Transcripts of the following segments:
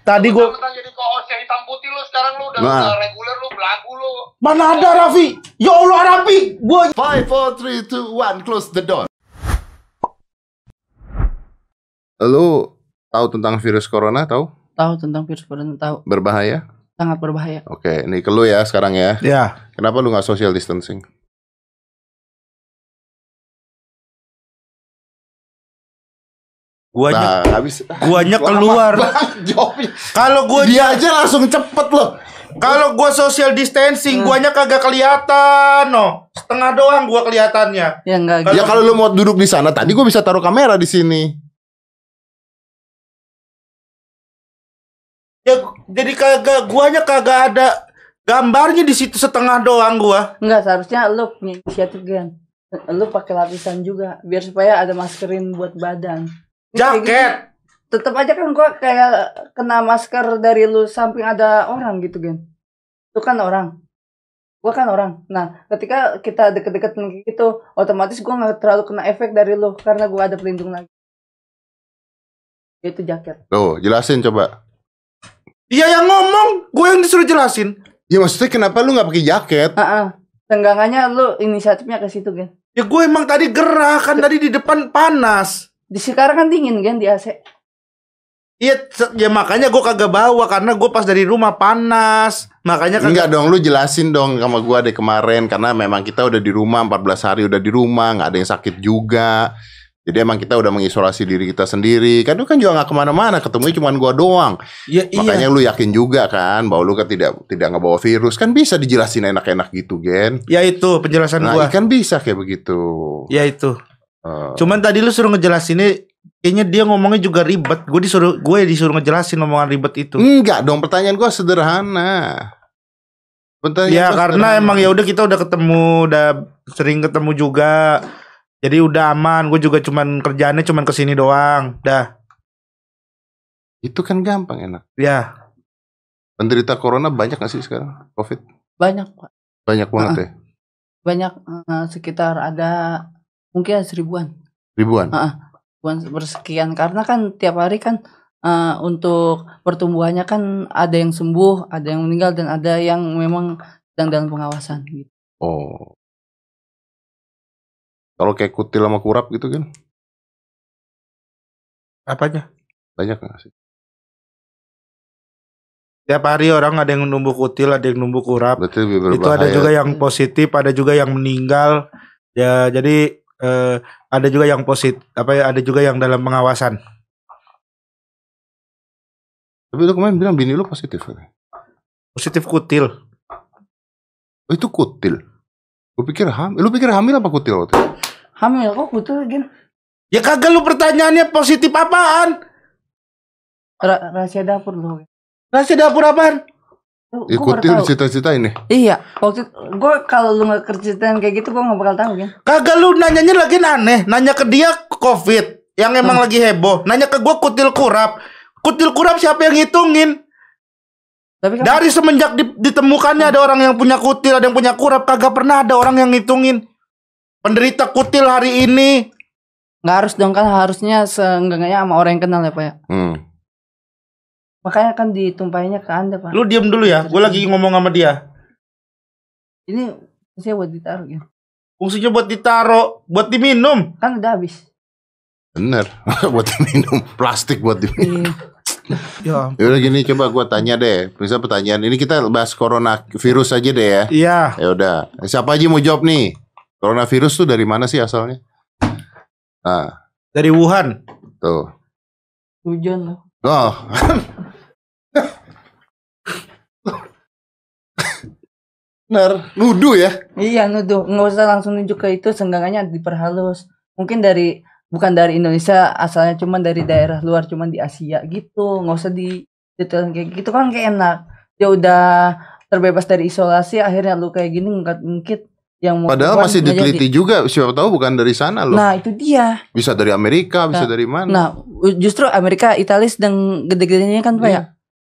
Tadi gua Mentang jadi co-host hitam putih lu sekarang lu udah, Nah. udah reguler lu belagu lu. mana ada Raffi? Ya Allah Raffi, gua Five, four, three, two, one, close the door. Lu tahu tentang virus corona? Tahu? tahu tentang virus corona tahu Berbahaya? sangat berbahaya Oke, ini ke lu ya sekarang ya. ya Kenapa lu nggak social distancing? Guanya Nah, habis. guanya keluar. Kalau gua Dia aja langsung cepet loh. kalau gua social distancing, Hmm. guanya kagak kelihatan, no. Setengah doang gua kelihatannya. ya enggak Kalau- Ya kalau lu mau duduk di sana, tadi gua bisa taruh kamera di sini. Ya jadi kagak guanya kagak ada gambarnya di situ setengah doang gua. enggak seharusnya lu punya inisiatif Gen lu pakai lapisan juga biar supaya ada maskerin buat badan Jaket. tetep aja kan gua kayak kena masker dari lu samping ada orang gitu Gen itu kan orang gua kan orang nah ketika kita deket-deket kayak gitu otomatis gua nggak terlalu kena efek dari lu karena gua ada pelindung lagi itu jaket Tuh, jelasin coba. Iya yang ngomong, gue yang disuruh jelasin. Ya maksudnya kenapa lu nggak pakai jaket? Heeh. Tenggangannya lu inisiatifnya ke situ Gen Ya gue emang tadi gerah kan tadi di depan panas. Di sekarang kan dingin Gen di AC Iya, ya makanya gue kagak bawa karena gue pas dari rumah panas. Makanya kagak. Enggak dong, lu jelasin dong sama gua deh kemarin karena memang kita udah di rumah 14 hari udah di rumah, nggak ada yang sakit juga. Jadi emang kita udah mengisolasi diri kita sendiri. Kan lu kan juga nggak ke mana-mana, ketemunya cuma gua doang. Ya, Makanya lu yakin juga kan bahwa lu kan tidak tidak ngebawa virus. Kan bisa dijelasin enak-enak gitu, Gen. Ya itu penjelasan Nah, gua. kan bisa kayak begitu. Ya itu. Eh, Cuman tadi lu suruh ngejelasinnya kayaknya dia ngomongnya juga ribet. Gue disuruh gue disuruh ngejelasin omongan ribet itu. enggak dong, pertanyaan gua sederhana. Pertanyaan Ya gua karena sederhana. emang ya udah kita udah ketemu, udah sering ketemu juga. Jadi udah aman. Gue juga cuman kerjaannya cuman ke sini doang. Dah. itu kan gampang enak. Ya. Penderita corona banyak gak sih sekarang? Covid banyak Pak. banyak banget ya. banyak eh, sekitar ada mungkin ada seribuan Ribuan. ribuan bersekian karena kan tiap hari kan eh, untuk pertumbuhannya kan ada yang sembuh ada yang meninggal dan ada yang memang sedang dalam pengawasan gitu. Oh. Kalau kayak kutil sama kurap gitu kan Apanya? banyak gak sih? Tiap hari orang ada yang numbuh kutil, ada yang numbuh kurap. Lebih Itu ada juga yang positif, ada juga yang meninggal. Ya, jadi eh, ada juga yang positif, apa ya? Ada juga yang dalam pengawasan. Tapi lu kemarin bilang bini lu positif. Positif kutil. Oh, itu kutil. Gue pikir hamil. Lu pikir hamil apa kutil waktu itu? hamil kok betul gen Ya kagak lu pertanyaannya positif apaan? Ra- rahasia dapur loh Rahasia dapur apaan? Tahu. dicita-cita ini. iya waktu gue kalau lu nggak kerjaan kayak gitu gue nggak bakal tahu kan Kagak lu nanyanya lagi aneh. Nanya ke dia covid yang emang lagi heboh. Nanya ke gua kutil kurap. Kutil kurap siapa yang ngitungin? tapi kan Dari semenjak di- ditemukannya ada orang yang punya kutil, ada yang punya kurap, kagak pernah ada orang yang ngitungin. Penderita kutil hari ini. nggak harus dong kan harusnya seenggaknya sama orang yang kenal ya pak ya Hmm. Makanya kan ditumpahinnya ke anda pak Lu diem dulu ya, gue lagi ngomong sama dia. ini saya buat ditaruh ya Fungsinya buat ditaro, buat diminum. kan udah habis Bener. buat diminum. Plastik buat diminum. Iya. Ya, Ya udah gini coba gua tanya deh. Bisa pertanyaan. Ini kita bahas corona virus aja deh ya. iya. Ya udah. Siapa aja mau jawab nih? Coronavirus tuh dari mana sih asalnya? Nah, Dari Wuhan. tuh. hujan loh Oh. Bener, nuduh ya. iya nuduh nggak usah langsung nunjuk ke itu seenggaknya diperhalus mungkin dari bukan dari Indonesia asalnya cuma dari daerah luar cuma di Asia gitu nggak usah di detail kayak gitu kan kayak enak dia udah terbebas dari isolasi akhirnya lu kayak gini ngungkit ngungkit yang mau Padahal masih nggak jadi. diteliti juga. Siapa tahu bukan dari sana loh. nah itu dia Bisa dari Amerika, bisa Nah, dari mana? nah justru Amerika Italia sedang gede-gedenya kan pak ya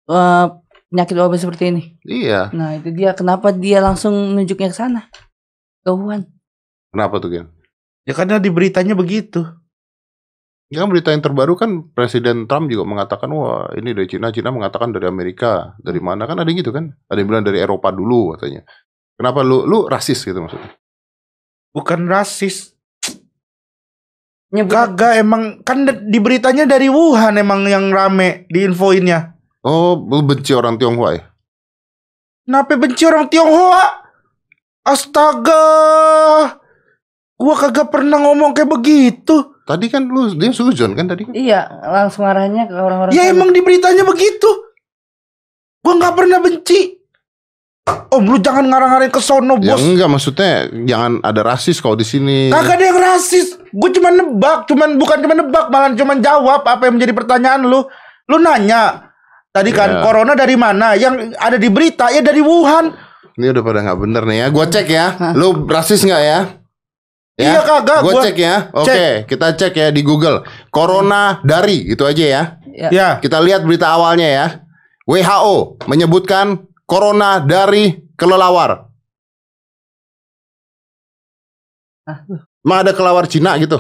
Eh, penyakit wabah seperti ini Iya. nah itu dia kenapa dia langsung nunjuknya ke sana ke Wuhan Kenapa tuh, Gen? Ya karena di beritanya begitu. Ya kan berita yang terbaru kan Presiden Trump juga mengatakan wah ini dari Cina, Cina mengatakan dari Amerika, dari mana kan ada yang gitu kan? Ada yang bilang dari Eropa dulu katanya. Kenapa lu lu rasis gitu maksudnya? Bukan rasis. Nyebut Kagak emang kan de- di beritanya dari Wuhan emang yang rame di infoinnya. Oh, lu benci orang Tionghoa ya? Kenapa benci orang Tionghoa? Astaga. Gua kagak pernah ngomong kayak begitu. Tadi kan lu dia sujon kan tadi kan? Iya, langsung arahnya ke orang-orang. Ya emang di beritanya begitu. Gua nggak pernah benci. Om lu jangan ngarang-ngarang ke sono Ya bos. enggak maksudnya jangan ada rasis kalau di sini. Kagak ada yang rasis. Gue cuma nebak, cuman bukan cuma nebak, malah cuma jawab apa yang menjadi pertanyaan lu. Lu nanya. Tadi kan Ya. corona dari mana? Yang ada di berita ya dari Wuhan. Ini udah pada nggak bener nih ya. Gua cek ya. Lu rasis nggak ya? Iya, kagak. Gua Gua cek ya. Oke, kita cek ya di Google. Corona dari itu aja ya. Ya. Ya. Kita lihat berita awalnya ya. WHO menyebutkan corona dari kelelawar. Ah, Emang ada kelelawar Cina gitu?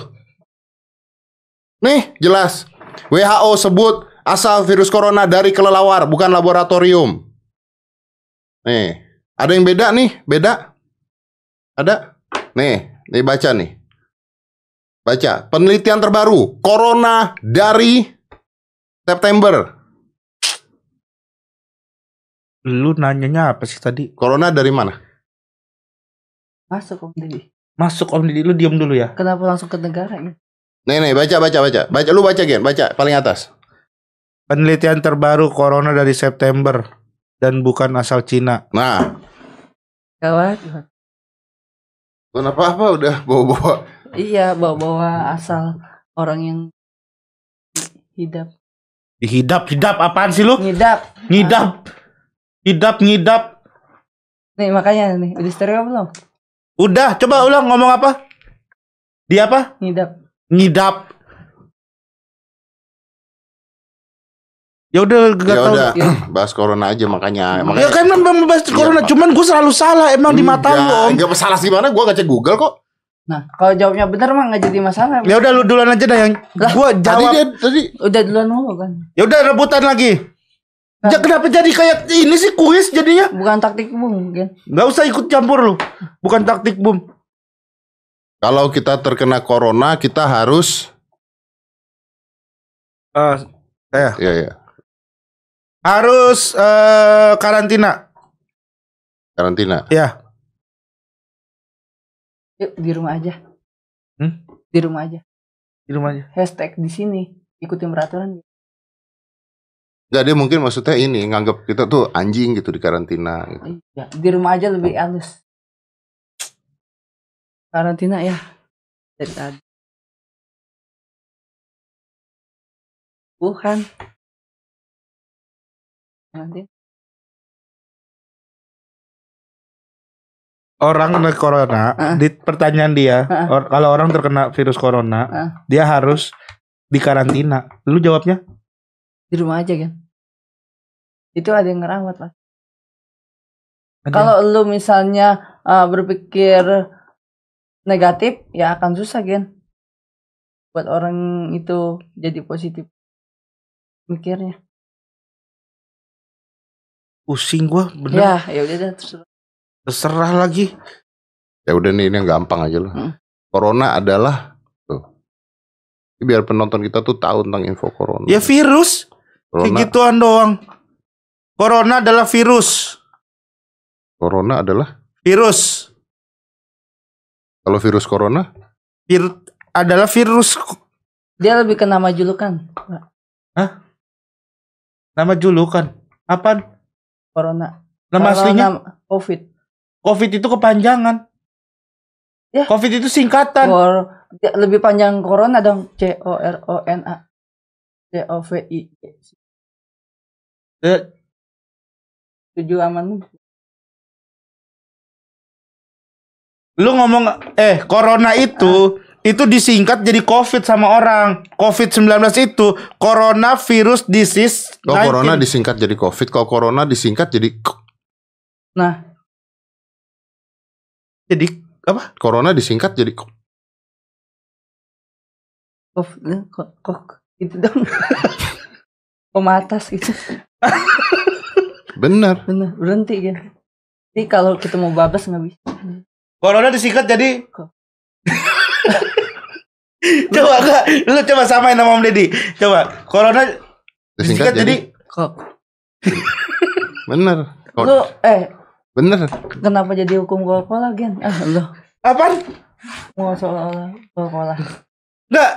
Nih, jelas. WHO sebut asal virus corona dari kelelawar, bukan laboratorium. Nih, ada yang beda nih, beda. Ada? Nih, nih baca nih. Baca, penelitian terbaru, corona dari September. Lu nanyanya apa sih tadi? Corona dari mana? Masuk Om Deddy. Masuk Om Didi, lu diem dulu ya. Kenapa langsung ke negara ya? Nih, nih, baca, baca, baca. Baca, lu baca, Gen. Baca, paling atas. Penelitian terbaru corona dari September dan bukan asal Cina. Nah, Gawat. kenapa apa udah bawa-bawa. Iya, bawa-bawa asal orang yang hidap. Dihidap, hidap apaan sih lu? Ngidap. Ngidap. Hidap, ngidap. Nih makanya nih, udah stereo belum? Udah, coba ulang ngomong apa? Dia apa? Ngidap. Ngidap. Ya udah gak Ya tahu. udah, Iya. bahas corona aja makanya. Ya makanya kan memang membahas Iya, corona, Pak. cuman gue selalu salah emang di mata lu om. Enggak masalah sih mana, gua ngecek Google kok. Nah, kalau jawabnya benar mah nggak jadi masalah. Ya udah lu duluan aja dah yang Lah, gua Tadi jawab. dia tadi Udah duluan mulu kan. Ya udah rebutan lagi. Nah. Ja, kenapa jadi kayak ini sih kuis jadinya? Bukan taktik bung, kan? Nggak usah ikut campur lu. Bukan taktik bum. kalau kita terkena corona kita harus Eh, eh, ya ya harus eh, karantina. karantina. Ya. Yuk di rumah aja. Hmm? Di rumah aja. Di rumah aja. Hashtag di sini. Ikutin peraturan. Enggak dia mungkin maksudnya ini nganggap kita tuh anjing gitu di karantina gitu. Iya, di rumah aja lebih halus. Karantina ya. Dari tadi. Wuhan. Karantina. Orang kena corona, Ah. di pertanyaan dia, Ah. or- kalau orang terkena virus corona, Ah. dia harus dikarantina. Lu jawabnya? Di rumah aja kan. Itu ada yang ngerawat lah. Kalau lu misalnya uh, berpikir negatif, ya akan susah kan. Buat orang itu jadi positif mikirnya. Pusing gua, bener. Ya, ya udah dah, terserah. Terserah lagi. Ya udah nih ini yang gampang aja loh. Hmm. Corona adalah tuh. Ini biar penonton kita tuh tahu tentang info corona. Ya virus, kayak corona, gituan doang. Corona adalah virus. corona adalah Virus. kalau virus corona Vir adalah virus. Dia lebih ke nama julukan. Nama julukan. Apaan? Corona. Nama aslinya? Covid. Covid itu kepanjangan. Ya. Covid itu singkatan. Cor- dia lebih panjang corona dong. C O R O N A. C O V I. Eh, Tujuh aman. Lu ngomong eh corona itu itu disingkat jadi COVID sama orang. COVID-19 itu coronavirus disease. kalau 19. corona disingkat jadi covid kalau corona disingkat jadi Nah, jadi apa? corona disingkat jadi k- kok kok, kok gitu dong pematas gitu Bener. bener berhenti ya jadi kalau kita mau babas nggak bisa Corona disingkat jadi? Coba enggak, lu coba samain sama Om Deddy. Coba. Corona disingkat Disingkat jadi, jadi kok bener. Kok- lu eh Bener. kenapa jadi hukum Coca-Cola gen ah lu apaan? mau soal Coca-Cola Enggak.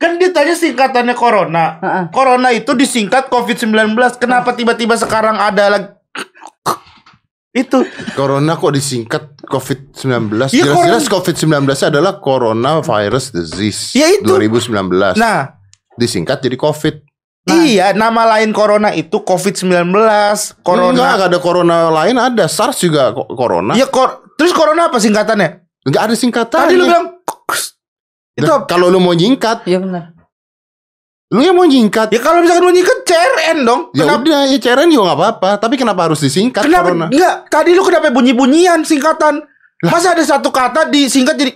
Kan dia tanya singkatannya Corona. Heeh. Corona itu disingkat COVID-19. Kenapa tiba-tiba sekarang ada lagi itu? Corona kok disingkat COVID-19? Ya, Jelas-jelas COVID-19 adalah Coronavirus Disease Ya, itu. 2019. Nah, disingkat jadi COVID. iya nama lain Corona itu COVID-19. Enggak, Corona. enggak ada corona lain ada SARS juga corona. Ya kor terus Corona apa singkatannya? Enggak ada singkatan. Tadi lu bilang itu Nah, kalau lu mau nyingkat, iya benar lu yang mau nyingkat. Ya kalau misalkan mau nyingkat CRN dong. Ya Kenapa? udah, ya CRN juga nggak apa-apa. Tapi kenapa harus disingkat Kenapa? corona? Enggak, tadi lu kenapa bunyi-bunyian singkatan? Masa ada satu kata disingkat jadi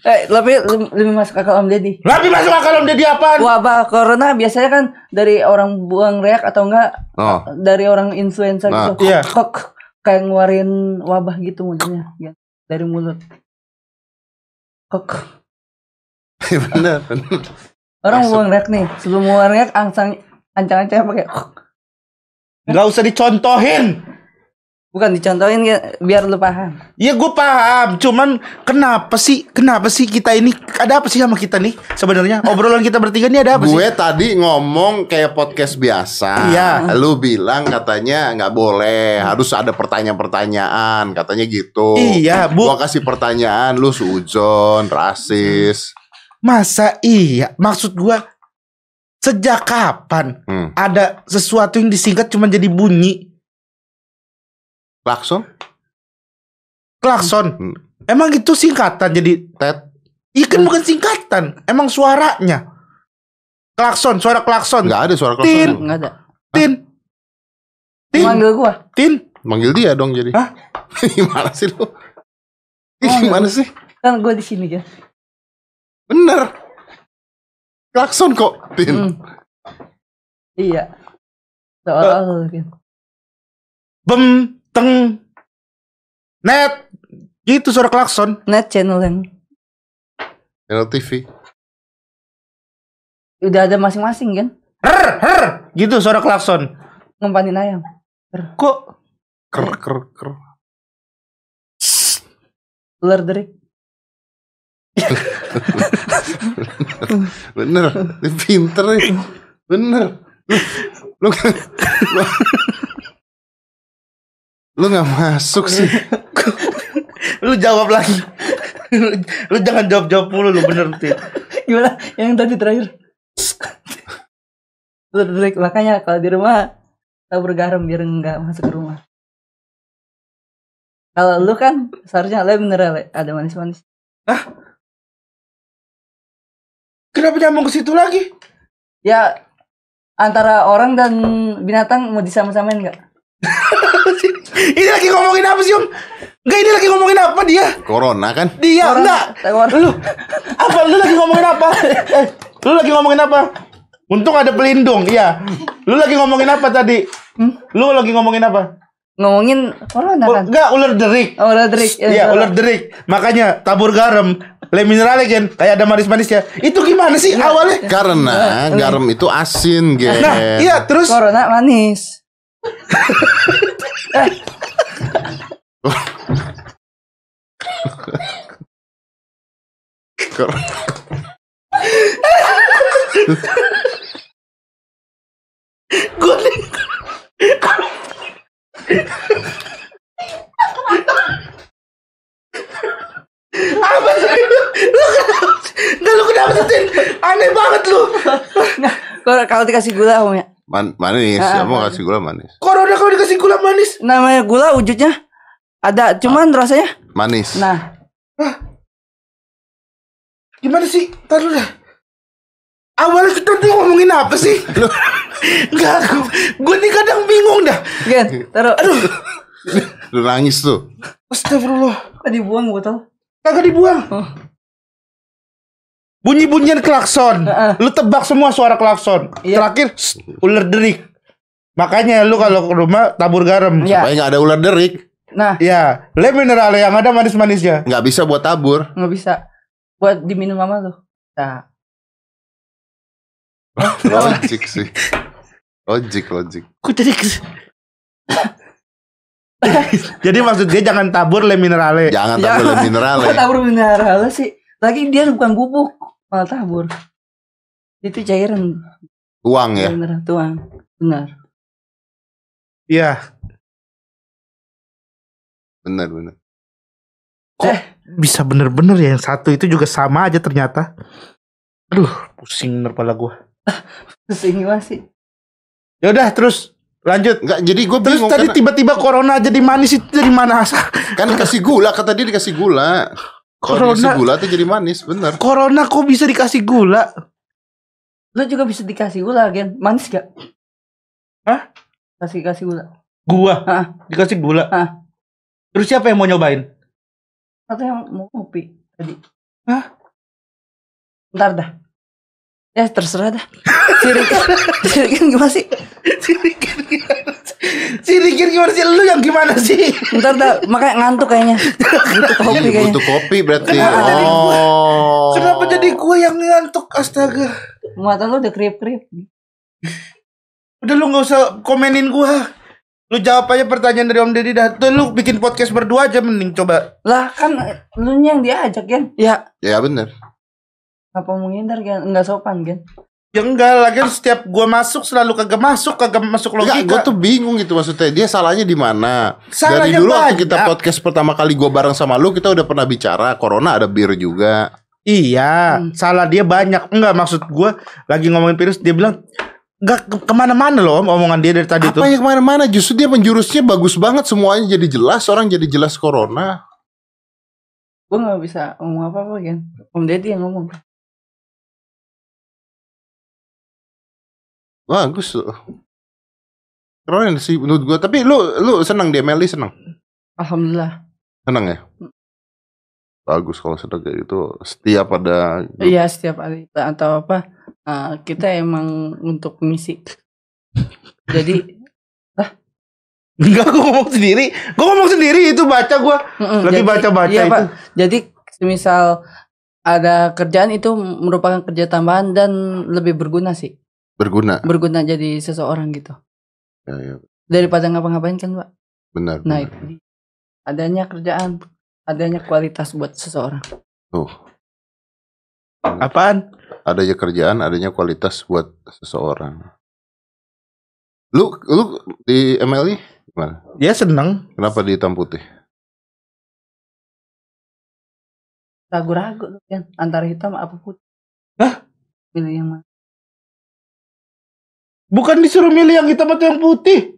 eh lebih lebih masuk akal Om Deddy Tapi masuk akal om Deddy apaan? wabah corona biasanya kan dari orang buang reak atau enggak Oh, dari orang influenza Nah, gitu iya. kok kayak ngeluarin wabah gitu modelnya ya, dari mulut kok bener, bener. Orang Masuk. buang reak nih sebelum buang reak ancang ancang-ancang pakai Enggak usah dicontohin. bukan dicontohin ya, biar lu paham Ya gue paham, cuman kenapa sih? Kenapa sih kita ini ada apa sih sama kita nih sebenarnya? Obrolan kita bertiga ini ada apa sih? Gue tadi ngomong kayak podcast biasa. Iya. Lu bilang katanya nggak boleh, harus ada pertanyaan-pertanyaan, katanya gitu. Iya, Bu. Gua kasih pertanyaan, lu sujon, rasis. Masa iya? Maksud gue sejak kapan Hmm. ada sesuatu yang disingkat cuma jadi bunyi Klakson, klakson? Hmm. Emang itu singkatan jadi tet, Iya kan bukan singkatan, emang suaranya. Klakson, suara klakson. nggak ada suara Tin. klakson. nggak ada Tin. Tin. manggil gua Tin. Manggil dia dong jadi. Hah? Gimana sih lu? Gimana sih? kan gua di sini kan Bener. Klakson kok, Tin. Hmm. iya soal kan Bem teng net. Gitu suara klakson. net channel yang Channel TV. udah ada masing-masing kan Her, her. Gitu suara klakson. ngempanin ayam Kok Ker ker ker. Eh. ular derik Bener. Pinter nih. Bener. Lu, lu, lu, lu gak masuk sih. lu jawab lagi. lu, lu jangan jawab-jawab mulu lu bener Tin. gimana yang tadi terakhir derik makanya kalau di rumah tabur garam biar nggak masuk ke rumah kalau lu kan seharusnya le bener le ada manis-manis Kenapa nyambung ke situ lagi? ya antara orang dan binatang mau disama-samain nggak ini lagi ngomongin apa sih, Om? Enggak, ini lagi ngomongin apa dia? Corona kan? Dia Orang- enggak. orang- Lu apa lu lagi ngomongin apa? Eh, lu lagi ngomongin apa? Untung ada pelindung, iya. Lu lagi ngomongin apa tadi? Lu lagi ngomongin apa? ngomongin corona Oh, kan enggak, ular derik. oh, ular derik Ya, Iya, ular derik. Makanya tabur garam, le mineral kan, kayak ada manis-manisnya. Itu gimana sih awalnya? Karena garam itu asin, gen. Nah, iya terus corona manis Kor- gue. Apa sih? Lu kenapa? Enggak lu kenapa sih? Aneh banget lu. kalau kalau dikasih gula om ya Man- manis, Ah, ya mau ah. kasih gula manis. Corona kalau dikasih gula manis. namanya gula wujudnya ada cuman rasanya Manis. nah Gimana sih? Tahu dah. Awalnya kita tuh ngomongin apa sih? Lu Enggak, gue, gue nih kadang bingung dah. Gen, taruh. Aduh, Lu nangis tuh. Astagfirullah. kok dibuang botol? Kagak dibuang. Oh. Bunyi-bunyian klakson. Lu tebak semua suara klakson. Iya. Terakhir ular derik. Makanya lu kalau ke rumah tabur garam. Iya. Supaya nggak ada ular derik. Nah, Ya, le mineral yang ada manis-manisnya. Nggak bisa buat tabur. nggak bisa buat diminum mama tuh. Nah, Logik sih. Logik, logik. Kok jadi Jadi maksud dia jangan tabur le minerale. Jangan Ya. tabur mineral kok ya. tabur mineral sih? Lagi dia bukan bubuk, malah tabur. Itu cairan Uang ya. mineral tuang. Benar. Iya. Bener, bener. Bisa bener-bener ya yang satu itu juga sama aja ternyata. Aduh, pusing bener kepala gua. Terus ini masih. Ya udah terus lanjut. Enggak, jadi gue Terus bingung tadi karena- tiba-tiba corona jadi manis itu dari mana asal? kan dikasih gula, kata dia dikasih gula. Kalau Corona- dikasih gula tuh jadi manis, bener. Corona kok bisa dikasih gula? Lo juga bisa dikasih gula, Gen. Manis gak? Hah? Kasih kasih gula. Gua Hah? dikasih gula. Hah? Terus siapa yang mau nyobain? Katanya mau kopi tadi. Hah? Ntar dah. Ya terserah dah. Sirik, sirik gimana sih? Sirikin gimana sih? Sirikin gimana sih? Lu yang gimana sih? Ntar dah, makanya ngantuk kayaknya. Butuh kopi kayaknya. butuh kopi berarti. Kenapa jadi gua? Oh. Kenapa jadi gua yang ngantuk? Astaga. Mata lu udah kriep-kriep. Udah lu nggak usah komenin gua. Lu jawab aja pertanyaan dari Om Deddy dah. Tuh lu bikin podcast berdua aja mending coba. Lah kan lu yang diajak kan? Ya, Ya bener. Apa mau ngindar kan? Enggak sopan kan? Ya enggak, lagi setiap gua masuk selalu kagak masuk, kagak masuk Enggak, gue logika. tuh bingung gitu maksudnya. Dia salahnya di mana? Dari Salahnya dulu waktu banyak. kita podcast pertama kali gue bareng sama lu, kita udah pernah bicara. Corona ada bir juga. Iya, Hmm. salah dia banyak. Enggak maksud gua lagi ngomongin virus dia bilang enggak ke- ke mana-mana loh Om, omongan dia dari tadi tuh. Apa yang ke mana-mana? Justru dia penjurusnya bagus banget. Semuanya jadi jelas. Orang jadi jelas corona. Gue nggak bisa ngomong apa-apa kan? Om Deddy yang ngomong. Bagus tuh. Keren sih menurut gue. Tapi lu lu senang di MLI senang? Alhamdulillah. Senang ya? Bagus kalau sedang kayak gitu. Setiap ada Iya setiap hari atau apa eh, kita emang untuk misi. Jadi Enggak, gua ngomong sendiri. Gua ngomong sendiri itu baca gua. mm-mm, Lagi baca-baca iya, itu. Pak. Jadi semisal ada kerjaan itu merupakan kerja tambahan dan lebih berguna sih. Berguna. Berguna jadi seseorang gitu. Ya, ya, Daripada ngapa-ngapain kan, Pak. benar. Nah, benar. itu. Adanya kerjaan, adanya kualitas buat seseorang. Tuh, Apaan? adanya kerjaan, adanya kualitas buat seseorang. Lu lu di MLI gimana? Dia seneng. Kenapa di hitam putih? Ragu-ragu kan antara hitam apa putih. Hah? Pilih yang mana? Bukan disuruh milih yang hitam atau yang putih.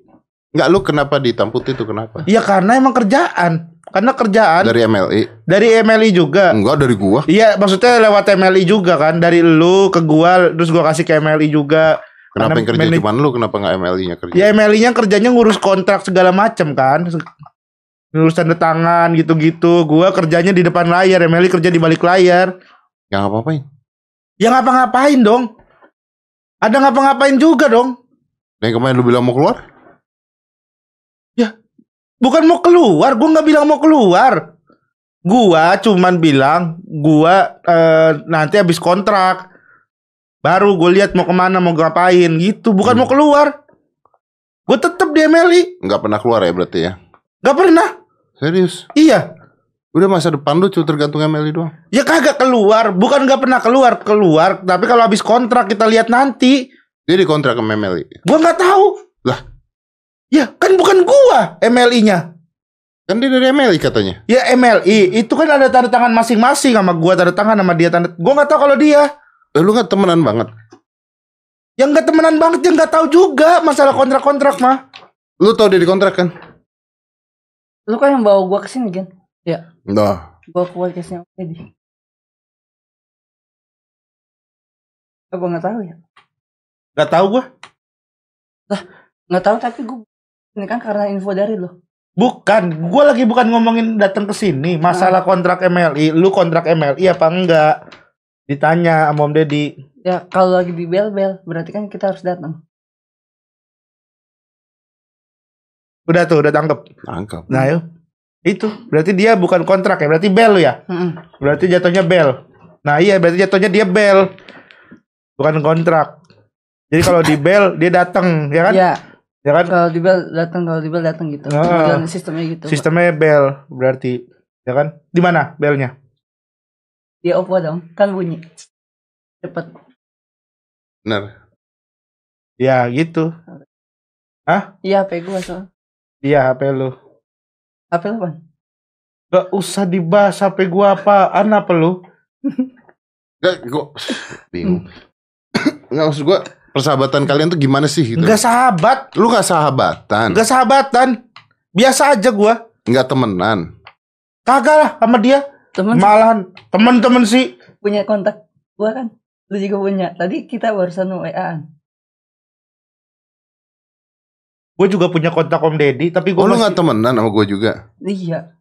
Enggak, lu kenapa di hitam putih itu kenapa? Ya karena emang kerjaan. Karena kerjaan Dari MLI? dari MLI juga. Enggak dari gua. Iya, maksudnya lewat MLI juga kan. Dari lu ke gua, terus gua kasih ke MLI juga. Kenapa Karena yang kerja manaj- cuman lu? Kenapa nggak MLI-nya kerja? Ya MLI-nya kerjanya ngurus kontrak segala macem kan. Ngurus tanda tangan gitu-gitu. Gua kerjanya di depan layar, MLI kerja di balik layar. Yang apa-apain? Ya ngapa-ngapain dong. Ada ngapa-ngapain juga dong. Yang kemarin lu bilang mau keluar? Bukan mau keluar, gua nggak bilang mau keluar. Gua cuman bilang gua eh, nanti habis kontrak. Baru gue lihat mau ke mana, mau ngapain gitu. Bukan Hmm. mau keluar. Gue tetep di MLI. Nggak pernah keluar ya berarti ya? Gak pernah. Serius? Iya. Udah masa depan lu cuma tergantung MLI doang. Ya kagak keluar. Bukan gak pernah keluar. Keluar. Tapi kalau habis kontrak kita lihat nanti. Dia dikontrak sama MLI. Gua nggak tahu. Lah? Ya kan bukan gua MLI-nya. Kan dia dari MLI katanya. Ya MLI itu kan ada tanda tangan masing-masing sama gua tanda tangan sama dia tanda. Gua nggak tahu kalau dia. Eh, lu nggak temenan banget. Yang nggak temenan banget yang nggak tahu juga masalah kontrak-kontrak mah. Lu tau dia dikontrak kan? Lu kan yang bawa gua ke sini kan? Nah. Bawa ke podcastnya Om Deddy. Apa nggak tahu ya? Nggak tahu gua. Nggak tahu tapi gua ini kan karena info dari lu. Bukan, gua lagi bukan ngomongin datang ke sini masalah kontrak MLI. Lu kontrak MLI apa enggak? Ditanya sama Om Deddy. Ya kalau lagi di bel bel berarti kan kita harus datang. Udah tuh, udah tangkep. Tangkap. Nah, yuk. Itu, berarti dia bukan kontrak ya, berarti bel ya. Mm-mm. Berarti jatuhnya bel. Nah, iya berarti jatuhnya dia bel. Bukan kontrak. Jadi kalau di bel dia datang, ya kan? Ya Ya kan? kalau di bel datang kalau di bel datang gitu. Ah. Model sistemnya gitu. Pak. Sistemnya bel berarti. Ya kan? Di mana belnya? Di Oppo dong kan bunyi. Cepet. Benar. Ya, gitu. Iya HP gua soal. Iya, HP lu. Lu apa? Gak usah dibahas HP gua apaan apa lu? Gak, gua bingung. Nggak maksud gua persahabatan kalian tuh gimana sih gitu? Enggak sahabat, Lu gak sahabatan, enggak sahabatan. Biasa aja gua. nggak temenan. Kagak lah sama dia. Temen Malahan temen-temen sih. punya kontak gua kan. Lu juga punya. Tadi kita barusan WA-an. Gue juga punya kontak Om Deddy, tapi gue Oh lu masih... gak temenan sama gue juga. Iya.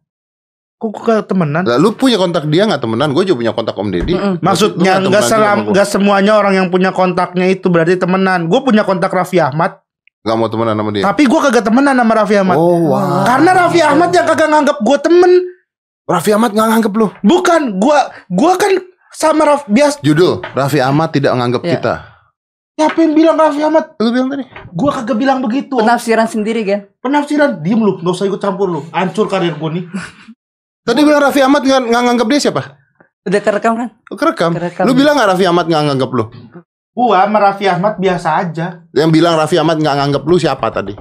Kok gue gak temenan? Lah, lu punya kontak dia gak temenan? Gue juga punya kontak Om Deddy. Mm-mm. Maksudnya Lu nggak juga selam, nggak semuanya orang yang punya kontaknya itu berarti temenan. Gue punya kontak Raffi Ahmad, Gak mau temenan sama dia. tapi gue kagak temenan sama Raffi Ahmad. Oh wow. Karena Raffi Ahmad yang kagak nganggap gue temen. Raffi Ahmad gak nganggep lu. Bukan, gue gue kan sama Raffi bias. Judul Raffi Ahmad tidak nganggep Iya. kita. Siapa yang bilang Raffi Ahmad? Lu bilang tadi. Gue kagak bilang begitu. Penafsiran sendiri kan. Penafsiran, diem lu, nggak usah ikut campur lu. Hancur karir gue nih. Tadi bilang Raffi Ahmad gak, nggak nganggep dia siapa? Udah kerekam kan? Lu kerekam. Kerekam. Lu bilang gak Raffi Ahmad gak nganggep lu? Gue sama Raffi Ahmad biasa aja. Yang bilang Raffi Ahmad gak nganggep lu siapa tadi?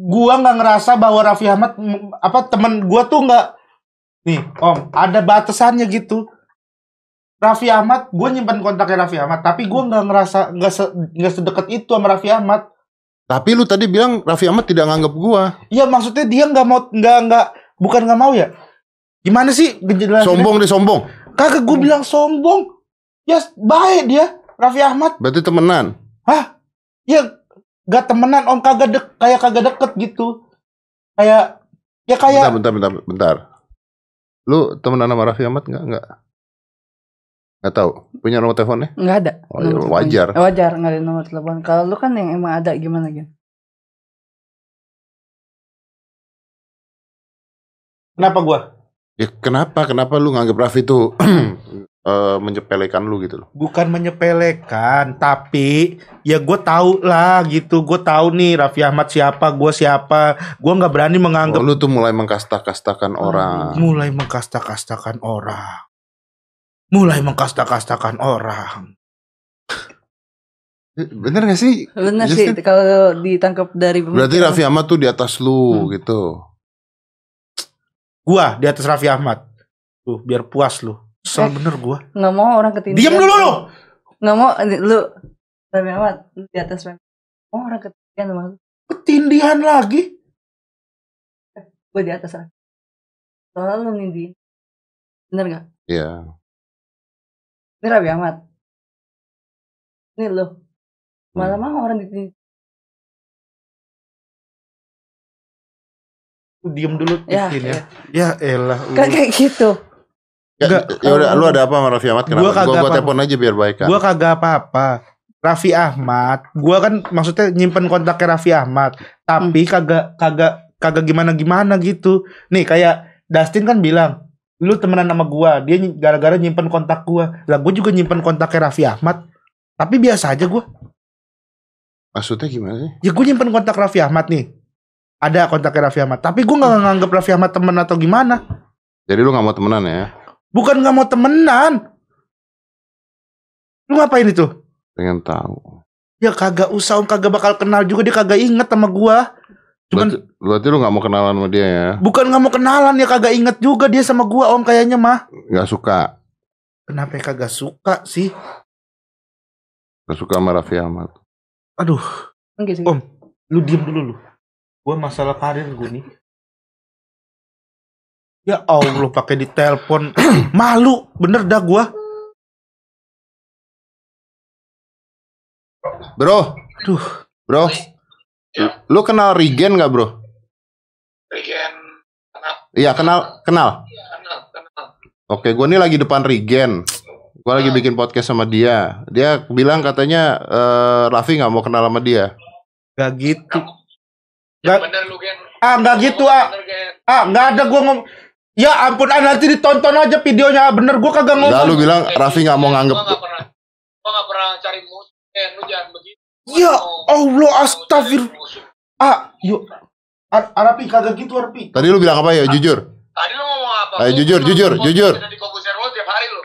Gua nggak ngerasa bahwa Raffi Ahmad apa temen gua tuh nggak nih om ada batasannya gitu Raffi Ahmad gue nyimpan kontaknya Raffi Ahmad tapi gua nggak ngerasa nggak se, nggak sedekat itu sama Raffi Ahmad Tapi lu tadi bilang Raffi Ahmad tidak nganggep gua. Iya maksudnya dia nggak mau nggak nggak bukan nggak mau ya gimana sih ngejelasinnya? Sombong deh sombong. kagak gue bilang sombong ya baik dia Raffi Ahmad Berarti temenan. ya gak temenan om kagak dek kayak kagak deket gitu kayak ya kayak Bentar, bentar, bentar, bentar. Lu temenan sama Raffi Ahmad nggak? Nggak. Nggak tahu. Punya nomor teleponnya? Enggak ada. Oh, ya, Nomor wajar. telepon. Wajar enggak ada nomor telepon. Kalau lu kan yang emang ada gimana gitu? kenapa gua Ya kenapa? Kenapa lu nganggep Raffi itu eh, menyepelekan lu gitu loh? bukan menyepelekan tapi ya gue tahu lah gitu gue tahu nih Raffi Ahmad siapa gue siapa gue nggak berani Oh, menganggap lu tuh mulai mengkasta-kastakan orang. mulai mengkasta-kastakan orang mulai mengkasta-kastakan orang Bener gak sih? Bener Justin? sih kalau ditangkap dari Berarti. Raffi Ahmad tuh di atas lu Hmm. gitu. gua di atas Raffi Ahmad tuh biar puas lu Kesel Eh. bener gua nggak mau orang ketindihan. diam dulu lu Nggak mau lu Rami Ahmad lu di atas Rami. Mau orang ketindihan sama lu. ketindihan lagi Gue di atas Rami. Soalnya lu nindiin. Bener gak? Iya. Ini Rami Ahmad. Ini lu. Malah mau orang ditindihin. Lu diem dulu Ya, ya. ya ya elah. Kan kayak gitu. Ya, Enggak. ya udah, lu ada apa sama Raffi Ahmad? Kenapa? Gua Gua, kagak gua, apa-apa. telepon aja biar baik kan. Gua kagak apa-apa. Raffi Ahmad, gua kan maksudnya nyimpen kontaknya Raffi Ahmad, tapi kagak kagak kagak gimana gimana gitu. Nih kayak Dustin kan bilang, lu temenan sama gua, dia gara-gara nyimpen kontak gua. Lah gua juga nyimpen kontaknya Raffi Ahmad. Tapi biasa aja gua. Maksudnya gimana sih? Ya gua nyimpen kontak Raffi Ahmad nih. Ada kontaknya Raffi Ahmad, tapi gua nggak nganggap Raffi Ahmad temen atau gimana. Jadi lu gak mau temenan ya? Bukan nggak mau temenan. Lu ngapain itu? Pengen tahu. Ya kagak usah om kagak bakal kenal juga dia kagak inget sama gua. Cuman Berarti, berarti lu gak mau kenalan sama dia ya? bukan nggak mau kenalan ya kagak inget juga dia sama gua om kayaknya mah. Gak suka. Kenapa ya kagak suka sih? Gak suka sama Raffi Ahmad. Aduh, Enggak sih. Om. lu diem dulu lu. Gua masalah karir gua nih. Ya Allah pakai ditelepon malu bener dah gua. Bro. Aduh. Bro. Ya. Lu kenal Regen gak bro? Regen. Kenal, Iya kenal. Kenal. kenal, kenal. Oke gue nih lagi depan Regen. Gua lagi bikin podcast sama dia. Dia bilang katanya eh, Raffi nggak mau kenal sama dia. Gak gitu. Ya Gak, bener lu Gen. ah nggak gitu ah. Bener, Gen. Ah nggak ada gua ngomong. Ya ampun ah nanti ditonton aja videonya bener gua kagak ngomong. bilang Raffi nggak mau nganggep. Gua nggak pernah. Gua nggak pernah cari musuh. Gen, lu jangan begitu. Ya Allah astagfir. Ah yuk. Ar Arapi kagak gitu Arapi. Tadi lu bilang apa ya? Jujur. Tadi lu ngomong apa? Ayo, Gua jujur, jujur, jujur.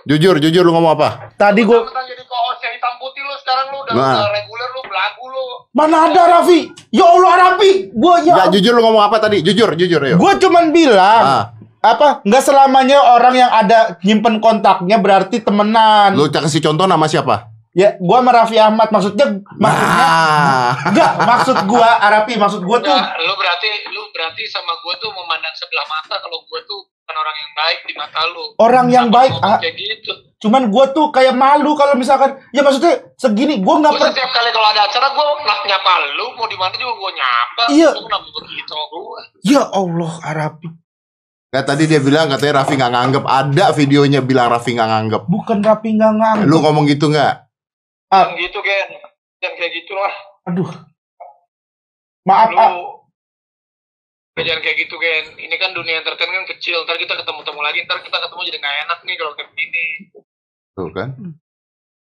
Jujur, jujur lu ngomong apa? Tadi gua Tentang jadi co-host yang hitam putih lu sekarang lu udah, Nah. reguler lu belagu lu. mana ada Raffi? Ya Allah Arapi. Gua ya. Enggak, jujur lu ngomong apa tadi? Jujur, jujur ya. Gua cuman bilang Ah, apa nggak selamanya orang yang ada nyimpen kontaknya berarti temenan. lu kasih contoh nama siapa? Ya, gua sama Raffi Ahmad maksudnya maksudnya Ah. enggak maksud gua Arapi maksud gua tuh Enggak, lu berarti lu berarti sama gua tuh memandang sebelah mata kalau gua tuh bukan orang yang baik di mata lu. orang yang Kenapa baik ah, kayak gitu. cuman gua tuh kayak malu kalau misalkan ya maksudnya segini gua nggak per setiap kali kalau ada acara gua nak nyapa lu mau di mana juga gua nyapa. Iya. Lu kenapa begitu gua? ya Allah Arapi Nah, tadi dia bilang katanya Raffi nggak nganggep. Ada videonya bilang Raffi nggak nganggep. bukan Rapi nggak nganggep Lu ngomong gitu nggak? Ah. Gitu Gen. Jangan kayak gitu lah. aduh maaf Lu ah jangan kayak gitu Gen. Ini kan dunia entertain kan kecil. Ntar kita ketemu-temu lagi. Ntar kita ketemu jadi nggak enak nih kalau kayak begini. Tuh kan?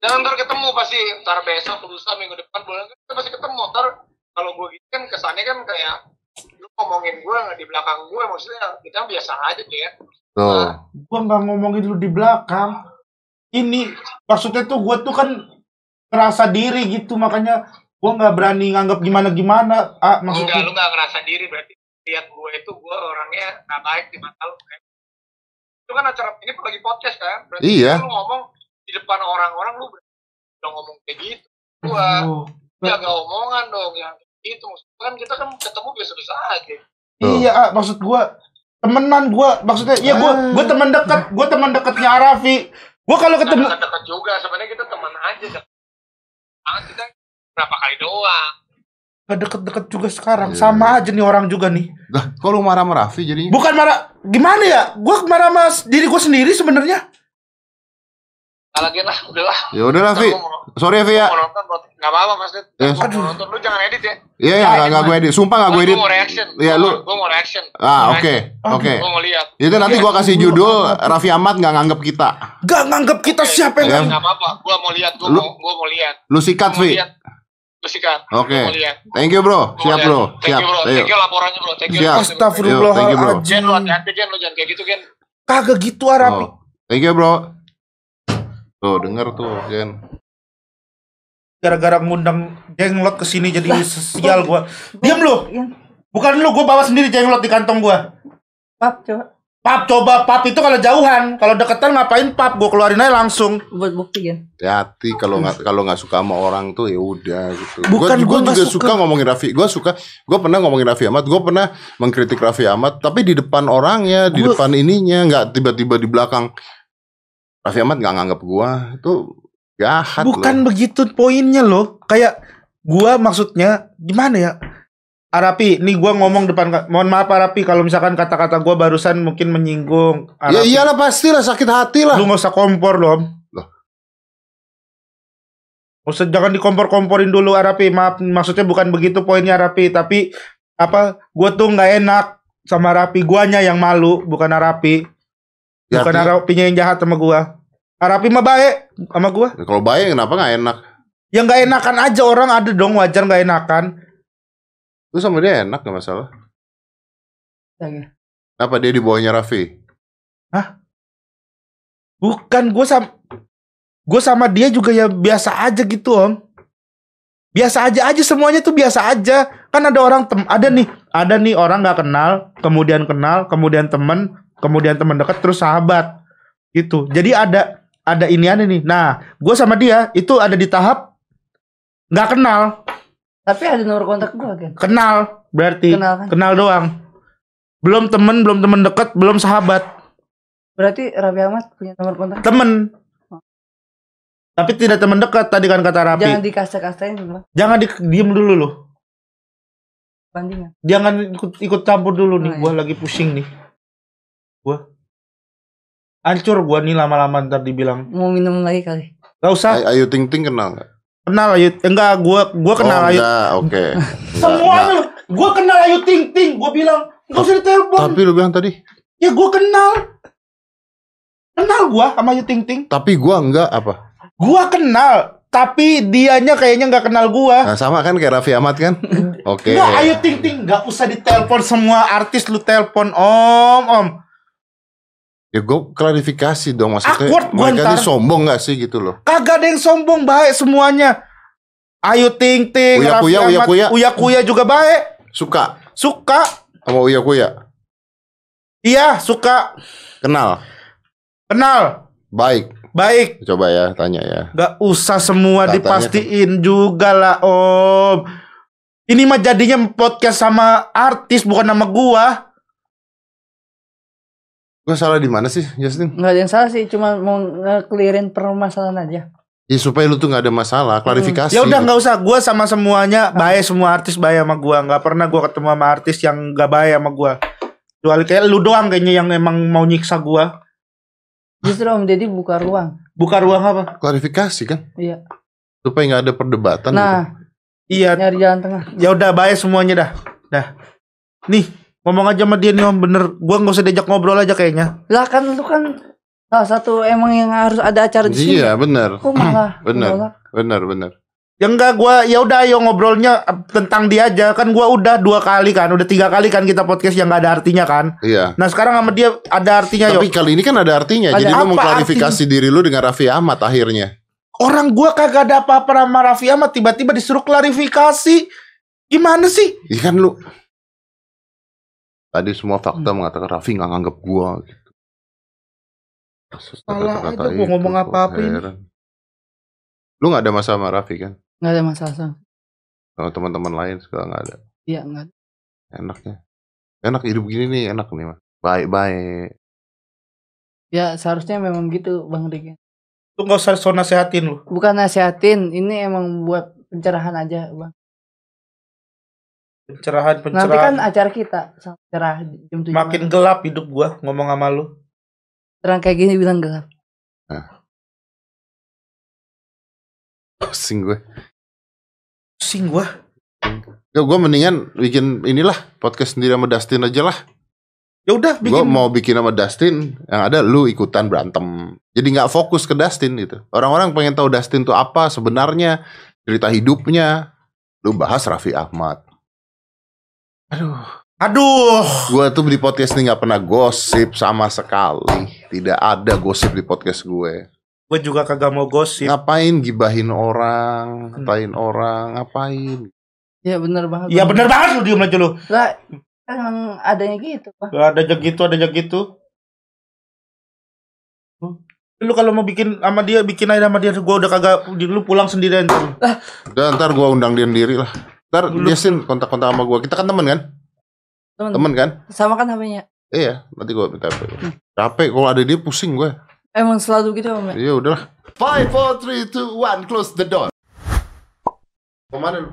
Dan ntar ketemu pasti. Ntar besok, lusa, minggu depan, bulan kita pasti ketemu. Ntar kalau gue gitu kan kesannya kan kayak lu ngomongin gue di belakang gue maksudnya kita biasa aja ya. Tuh. gua nggak ngomongin lu di belakang ini maksudnya tuh gua tuh kan ngerasa diri gitu makanya gua nggak berani nganggap gimana gimana ah Enggak, maksudnya lu nggak ngerasa diri berarti lihat gue itu gue orangnya nggak baik di mata lu kan. Itu kan acara ini lagi podcast kan. Berarti Iya. lu ngomong di depan orang-orang lu udah ngomong kayak gitu. Gua Aduh. jaga omongan dong yang itu maksudnya kan kita kan ketemu biasa-biasa aja. Tuh. Iya, ah, maksud gua temenan gua maksudnya iya gua Ah. gua teman dekat, gua teman dekatnya Arafi. Gua kalau ketemu Kita dekat juga sebenarnya kita teman aja. Ah, kita berapa kali doang. gak deket-deket juga sekarang, Iya. sama aja nih orang juga nih. Lah, kok lu marah sama Raffi jadinya? Bukan marah, gimana ya? Gua marah sama diri gua sendiri sebenarnya. Lagi lah, udahlah. Ya udah Raffi. Ntar gua mau- Sorry ya, Vi ya. Mau nonton, nggak apa-apa Mas Dit. Eh, Gua aduh. mau nonton, lu jangan edit ya. Iya, ya, enggak enggak gue edit. Sumpah enggak gue edit. Gua mau reaction. Iya, lu Gua mau reaction. Ah, oke. Oke. Gua mau lihat. Itu nanti gua kasih judul Raffi Ahmad nggak nganggep kita. Gak nganggap kita siapa Ya. yang Nggak apa-apa. Gua mau lihat. Gua Lu- mau, gua mau lihat. Lu sikat, Vi. lihat. Lu sikat. Oke. Gua mau lihat. Thank you, Bro. Siap. Bro. Thank Siap. you, bro. Ayo. Thank you laporannya, bro. Thank you. Astagfirullahaladzim. Gen, lu hati-hati, Gen. Lu jangan kayak gitu, Gen. Kagak gitu Arafi. Oh. Thank you, Bro. Tuh, denger tuh, Gen. Gara-gara ngundang jenglot ke sini jadi sial gua. Diam lu. Yang Bukan lu, gua bawa sendiri jenglot di kantong gua. pap coba Pap coba pap itu kalau jauhan, kalau deketan ngapain pap? Gua keluarin aja langsung. buat bukti kan. Hati kalau nggak kalau nggak suka sama orang tuh ya udah gitu. Bukan, gua, gua juga suka. suka. ngomongin Raffi. Gua suka. Gua pernah ngomongin Raffi Ahmad. Gua pernah mengkritik Raffi Ahmad. Tapi di depan orangnya, di Gua- depan ininya, nggak tiba-tiba di belakang. Raffi Ahmad nggak nganggap gua itu jahat Bukan loh. begitu poinnya loh. Kayak gua maksudnya gimana ya? Arapi, nih gua ngomong depan mohon maaf Arapi kalau misalkan kata-kata gua barusan mungkin menyinggung. Ya Arapi. iyalah pastilah sakit hati lah. Lu nggak usah kompor loh. Loh. Usah jangan dikompor-komporin dulu Arapi. Maaf, maksudnya bukan begitu poinnya Arapi, tapi apa? Gue tuh nggak enak sama Arapi. Guanya yang malu, bukan Arapi. Ya, bukan artinya- yang jahat sama gua. Arapi mah baik sama gua. Kalau baik kenapa nggak enak? Yang nggak enakan aja orang ada dong wajar nggak enakan. Lu sama dia enak gak masalah. Ya, ya. Apa dia di bawahnya Raffi? Bukan gue sama gue sama dia juga ya biasa aja gitu om. Biasa aja aja semuanya tuh biasa aja. Kan ada orang tem ada nih ada nih orang nggak kenal, kemudian kenal, kemudian temen, kemudian teman dekat terus sahabat gitu. Jadi ada ada ini ada nih. Nah, gue sama dia itu ada di tahap nggak kenal, Tapi ada nomor kontak gua kan. kenal berarti Kenal kan? kenal doang. Belum temen, belum temen deket, belum sahabat. Berarti Raffi Ahmad punya nomor kontak. temen tapi tidak teman dekat tadi kan kata Rapi Jangan jangan, dikasta-kastain dulu. di, diem dulu loh Bandingan. jangan ikut ikut campur dulu nih Oh, iya. gua lagi pusing nih Hancur gua nih lama-lama ntar dibilang. Mau minum lagi kali. Gak usah. Ay- Ayu Ting Ting kenal nggak? Kenal Ayu. Enggak, gua gua kenal oh, Ayu. enggak, oke. Lu. Gua kenal Ayu Ting Ting. Gua bilang, enggak usah ditelepon. Tapi lu bilang tadi, Ya gua kenal. Kenal gua sama Ayu Ting Ting. tapi gua enggak apa? Gua kenal, tapi dianya kayaknya nggak kenal gua. Nah, sama kan kayak Raffi Ahmad kan? Oke. Enggak, Ayu Ting Ting nggak usah ditelepon semua artis lu telepon Om, Om. Ya gue klarifikasi dong maksudnya. Awkward mereka ini sombong gak sih gitu loh? Kagak ada yang sombong, baik semuanya. Ayu Ting Ting, Uya Kuya, Uya Kuya. Uya Kuya juga baik. Suka Suka. sama Uya Kuya? Iya, suka. Kenal? Kenal. Baik. Baik. Coba ya tanya ya. Gak usah semua Katanya dipastiin juga lah, Om. Ini mah jadinya podcast sama artis bukan sama gua. Gue salah di mana sih Justin? Nggak ada yang salah sih, cuma mau nge-clearin permasalahan aja. Ya supaya lu tuh gak ada masalah. Klarifikasi. Ya udah nggak usah, gua sama semuanya baik semua artis baik sama gua. Nggak pernah gua ketemu sama artis yang nggak baik sama gua. Kecuali kayak lu doang kayaknya yang emang mau nyiksa gua. Justru Om Deddy buka ruang. Buka ruang apa? Klarifikasi kan? Iya. Supaya gak ada perdebatan. gitu. Nah, Iya, nyari jalan tengah. ya udah baik semuanya dah. Dah. Nih, ngomong aja sama dia nih Om, bener. Gua nggak usah diajak ngobrol aja kayaknya. Lah kan lu kan salah satu emang yang harus ada acara di sini. Iya benar. Kok malah Bener. menolak? Benar benar. Ya enggak gua ya udah ayo ngobrolnya tentang dia aja kan gua udah dua kali kan udah tiga kali kan kita podcast yang gak ada artinya kan Iya. nah sekarang sama dia ada artinya Tapi yuk kali ini kan ada artinya. Ada Jadi lu apa mengklarifikasi diri lu dengan Raffi Ahmad akhirnya. orang gua kagak ada apa-apa sama Raffi Ahmad tiba-tiba disuruh klarifikasi gimana sih Iya kan lu. Tadi semua fakta mengatakan Raffi nggak nganggap gua gitu. Terus Salah kata-kata aja gua itu, ngomong apa-apa ini. Lu nggak ada masalah sama Raffi kan? Nggak ada masalah sama. Sama teman-teman lain segala nggak ada. Iya, nggak ada. Enaknya. Enak hidup gini nih enak nih mah. Baik-baik. Ya seharusnya memang gitu Bang Rik. lu nggak usah so nasehatin lu Bukan nasihatin, ini emang buat pencerahan aja, Bang. Pencerahan Nanti kan pencerahan acara kita cerah jam 7 makin gelap hidup gua ngomong sama lu terang kayak gini bilang gelap. Pusing gue. pusing gua Ya gue mendingan bikin inilah podcast sendiri sama Dustin aja lah. ya udah Gue bikin mau bikin sama Dustin, yang ada lu ikutan berantem. Jadi nggak fokus ke Dustin gitu. Orang-orang pengen tahu Dustin tuh apa sebenarnya, cerita hidupnya. Lu bahas Raffi Ahmad. Aduh, aduh gue tuh di podcast ini nggak pernah gosip sama sekali. Tidak ada gosip di podcast gue. gua juga kagak mau gosip Ngapain gibahin orang, ngatain orang, ngapain? Ya bener banget. Iya Bang. bener banget lu diem aja lu Lah, kan emang adanya gitu. Gak ada aja gitu, ada aja gitu. Lu kalau mau bikin sama dia, bikin aja sama dia. Gua udah kagak, lu pulang sendirian. tuh. Udah ntar gue undang dia sendiri lah. Ntar Justin kontak-kontak sama gue. Kita kan temen kan? Temen. Temen kan? Sama kan HP-nya. Iya, nanti gue minta Capek kalau ada dia pusing gue. Emang selalu gitu, Om. ya? Ya udahlah. Five, four, three, two, one, close the door. Ke mana lu?